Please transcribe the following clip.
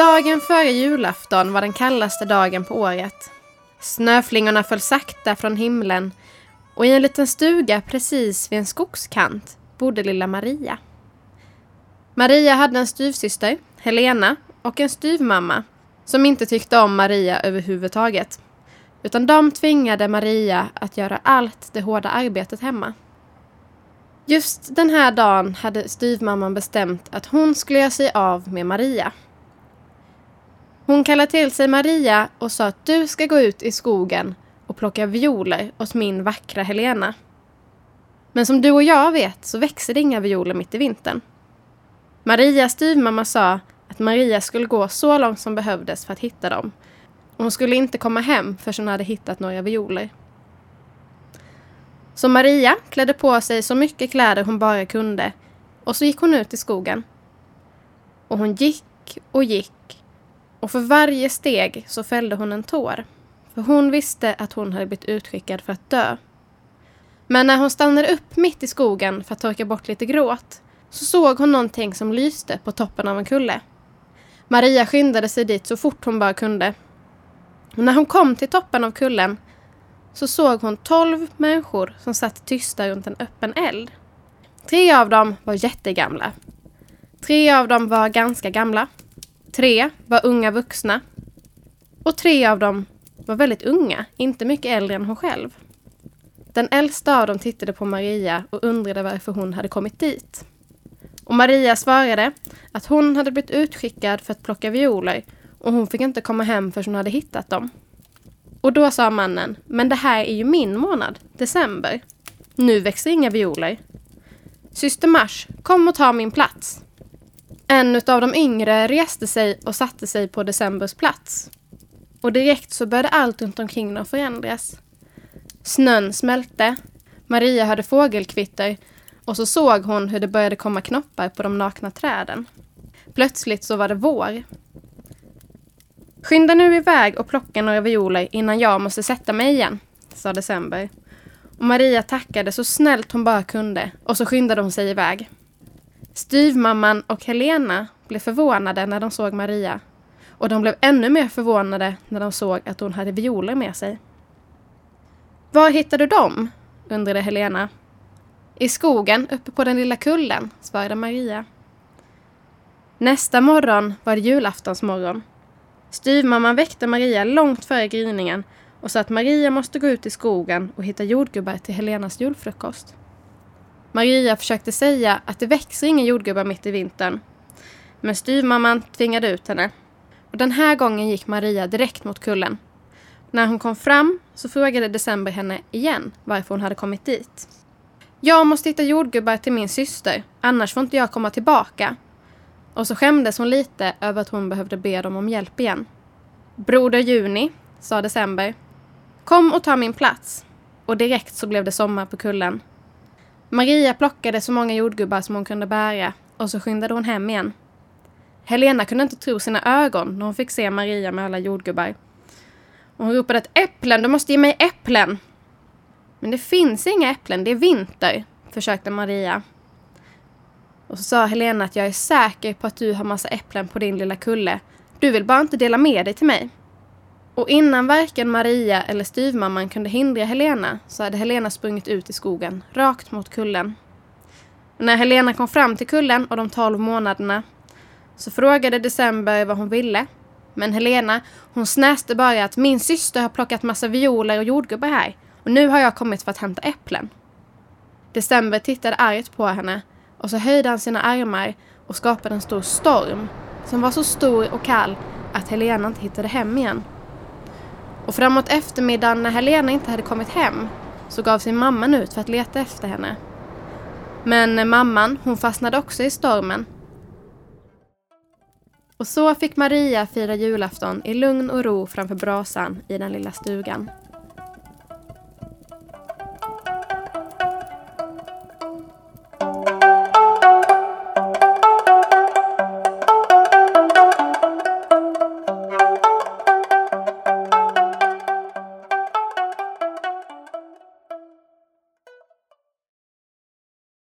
Dagen före julafton var den kallaste dagen på året. Snöflingorna föll sakta från himlen och i en liten stuga precis vid en skogskant bodde lilla Maria. Maria hade en styvsyster, Helena, och en styvmamma som inte tyckte om Maria överhuvudtaget. Utan de tvingade Maria att göra allt det hårda arbetet hemma. Just den här dagen hade styvmamman bestämt att hon skulle göra sig av med Maria. Hon kallade till sig Maria och sa att du ska gå ut i skogen och plocka violer åt min vackra Helena. Men som du och jag vet så växer det inga violer mitt i vintern. Marias styvmamma sa att Maria skulle gå så långt som behövdes för att hitta dem. Och hon skulle inte komma hem förrän hon hade hittat några violer. Så Maria klädde på sig så mycket kläder hon bara kunde och så gick hon ut i skogen. Och hon gick och gick och för varje steg så fällde hon en tår. För hon visste att hon hade blivit utskickad för att dö. Men när hon stannade upp mitt i skogen för att torka bort lite gråt så såg hon någonting som lyste på toppen av en kulle. Maria skyndade sig dit så fort hon bara kunde. Och när hon kom till toppen av kullen så såg hon tolv människor som satt tysta runt en öppen eld. Tre av dem var jättegamla. Tre av dem var ganska gamla. Tre var unga vuxna. Och tre av dem var väldigt unga, inte mycket äldre än hon själv. Den äldsta av dem tittade på Maria och undrade varför hon hade kommit dit. Och Maria svarade att hon hade blivit utskickad för att plocka violer och hon fick inte komma hem förrän hon hade hittat dem. Och då sa mannen, men det här är ju min månad, december. Nu växer inga violer. Syster Mars, kom och ta min plats. En av de yngre reste sig och satte sig på decembers plats. Och direkt så började allt runt omkring dem förändras. Snön smälte. Maria hörde fågelkvitter och så såg hon hur det började komma knoppar på de nakna träden. Plötsligt så var det vår. Skynda nu iväg och plocka några violer innan jag måste sätta mig igen, sa December. Och Maria tackade så snällt hon bara kunde och så skyndade hon sig iväg. Styvmamman och Helena blev förvånade när de såg Maria och de blev ännu mer förvånade när de såg att hon hade violer med sig. Var hittade du dem? undrade Helena. I skogen uppe på den lilla kullen, svarade Maria. Nästa morgon var det julaftonsmorgon. Styvmamman väckte Maria långt före gryningen och sa att Maria måste gå ut i skogen och hitta jordgubbar till Helenas julfrukost. Maria försökte säga att det växer inga jordgubbar mitt i vintern. Men styvmamman tvingade ut henne. Och den här gången gick Maria direkt mot kullen. När hon kom fram så frågade December henne igen varför hon hade kommit dit. Jag måste hitta jordgubbar till min syster, annars får inte jag komma tillbaka. Och så skämdes hon lite över att hon behövde be dem om hjälp igen. Broder Juni, sa December. Kom och ta min plats. Och direkt så blev det sommar på kullen. Maria plockade så många jordgubbar som hon kunde bära och så skyndade hon hem igen. Helena kunde inte tro sina ögon när hon fick se Maria med alla jordgubbar. Och hon ropade att äpplen, du måste ge mig äpplen! Men det finns inga äpplen, det är vinter, försökte Maria. Och så sa Helena att jag är säker på att du har massa äpplen på din lilla kulle. Du vill bara inte dela med dig till mig. Och innan varken Maria eller styvmamman kunde hindra Helena så hade Helena sprungit ut i skogen, rakt mot kullen. Och när Helena kom fram till kullen och de tolv månaderna så frågade December vad hon ville. Men Helena, hon snäste bara att min syster har plockat massa violer och jordgubbar här och nu har jag kommit för att hämta äpplen. December tittade argt på henne och så höjde han sina armar och skapade en stor storm som var så stor och kall att Helena inte hittade hem igen. Och framåt eftermiddagen när Helena inte hade kommit hem så gav sig mamman ut för att leta efter henne. Men mamman, hon fastnade också i stormen. Och så fick Maria fira julafton i lugn och ro framför brasan i den lilla stugan.